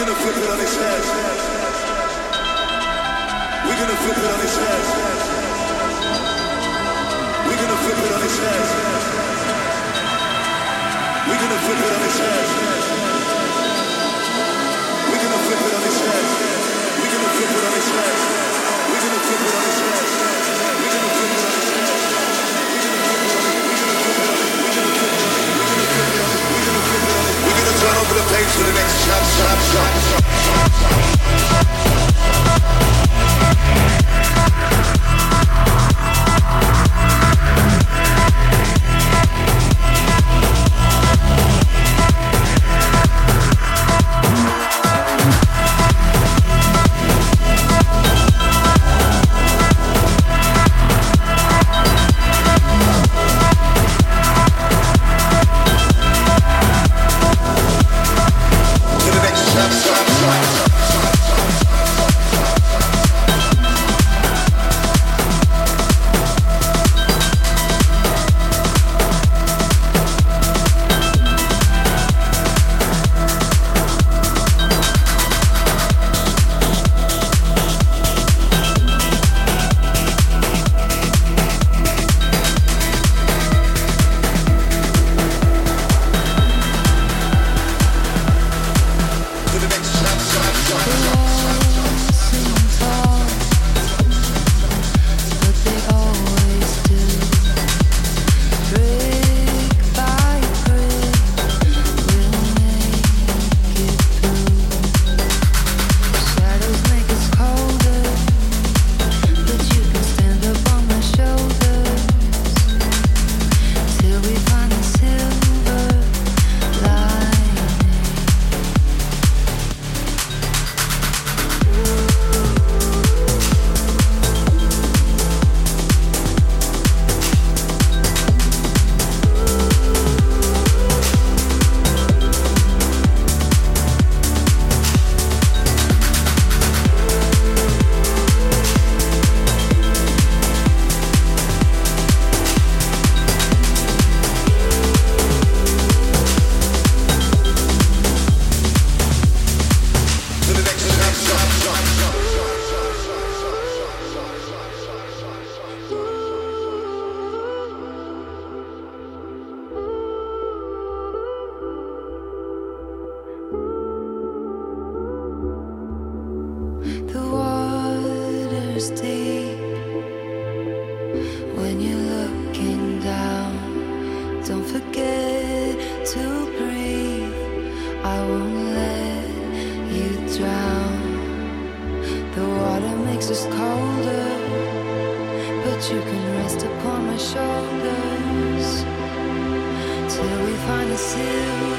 gonna flip it on its head. We're gonna flip it on its head. We're gonna flip it on its head. We're gonna flip it on its head. We're gonna flip it on its head. We're gonna flip it on its head. We're gonna flip it on its head. to the next shop shop shop shop shop. find a silver